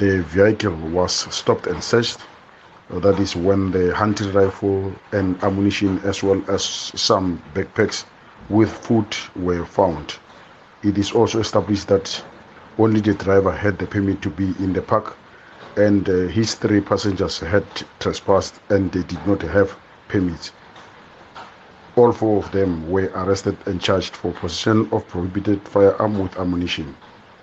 the vehicle was stopped and searched. Uh, that is when the hunting rifle and ammunition, as well as some backpacks with food, were found. It is also established that only the driver had the permit to be in the park, and uh, his three passengers had trespassed and they did not have permits. All four of them were arrested and charged for possession of prohibited firearm with ammunition.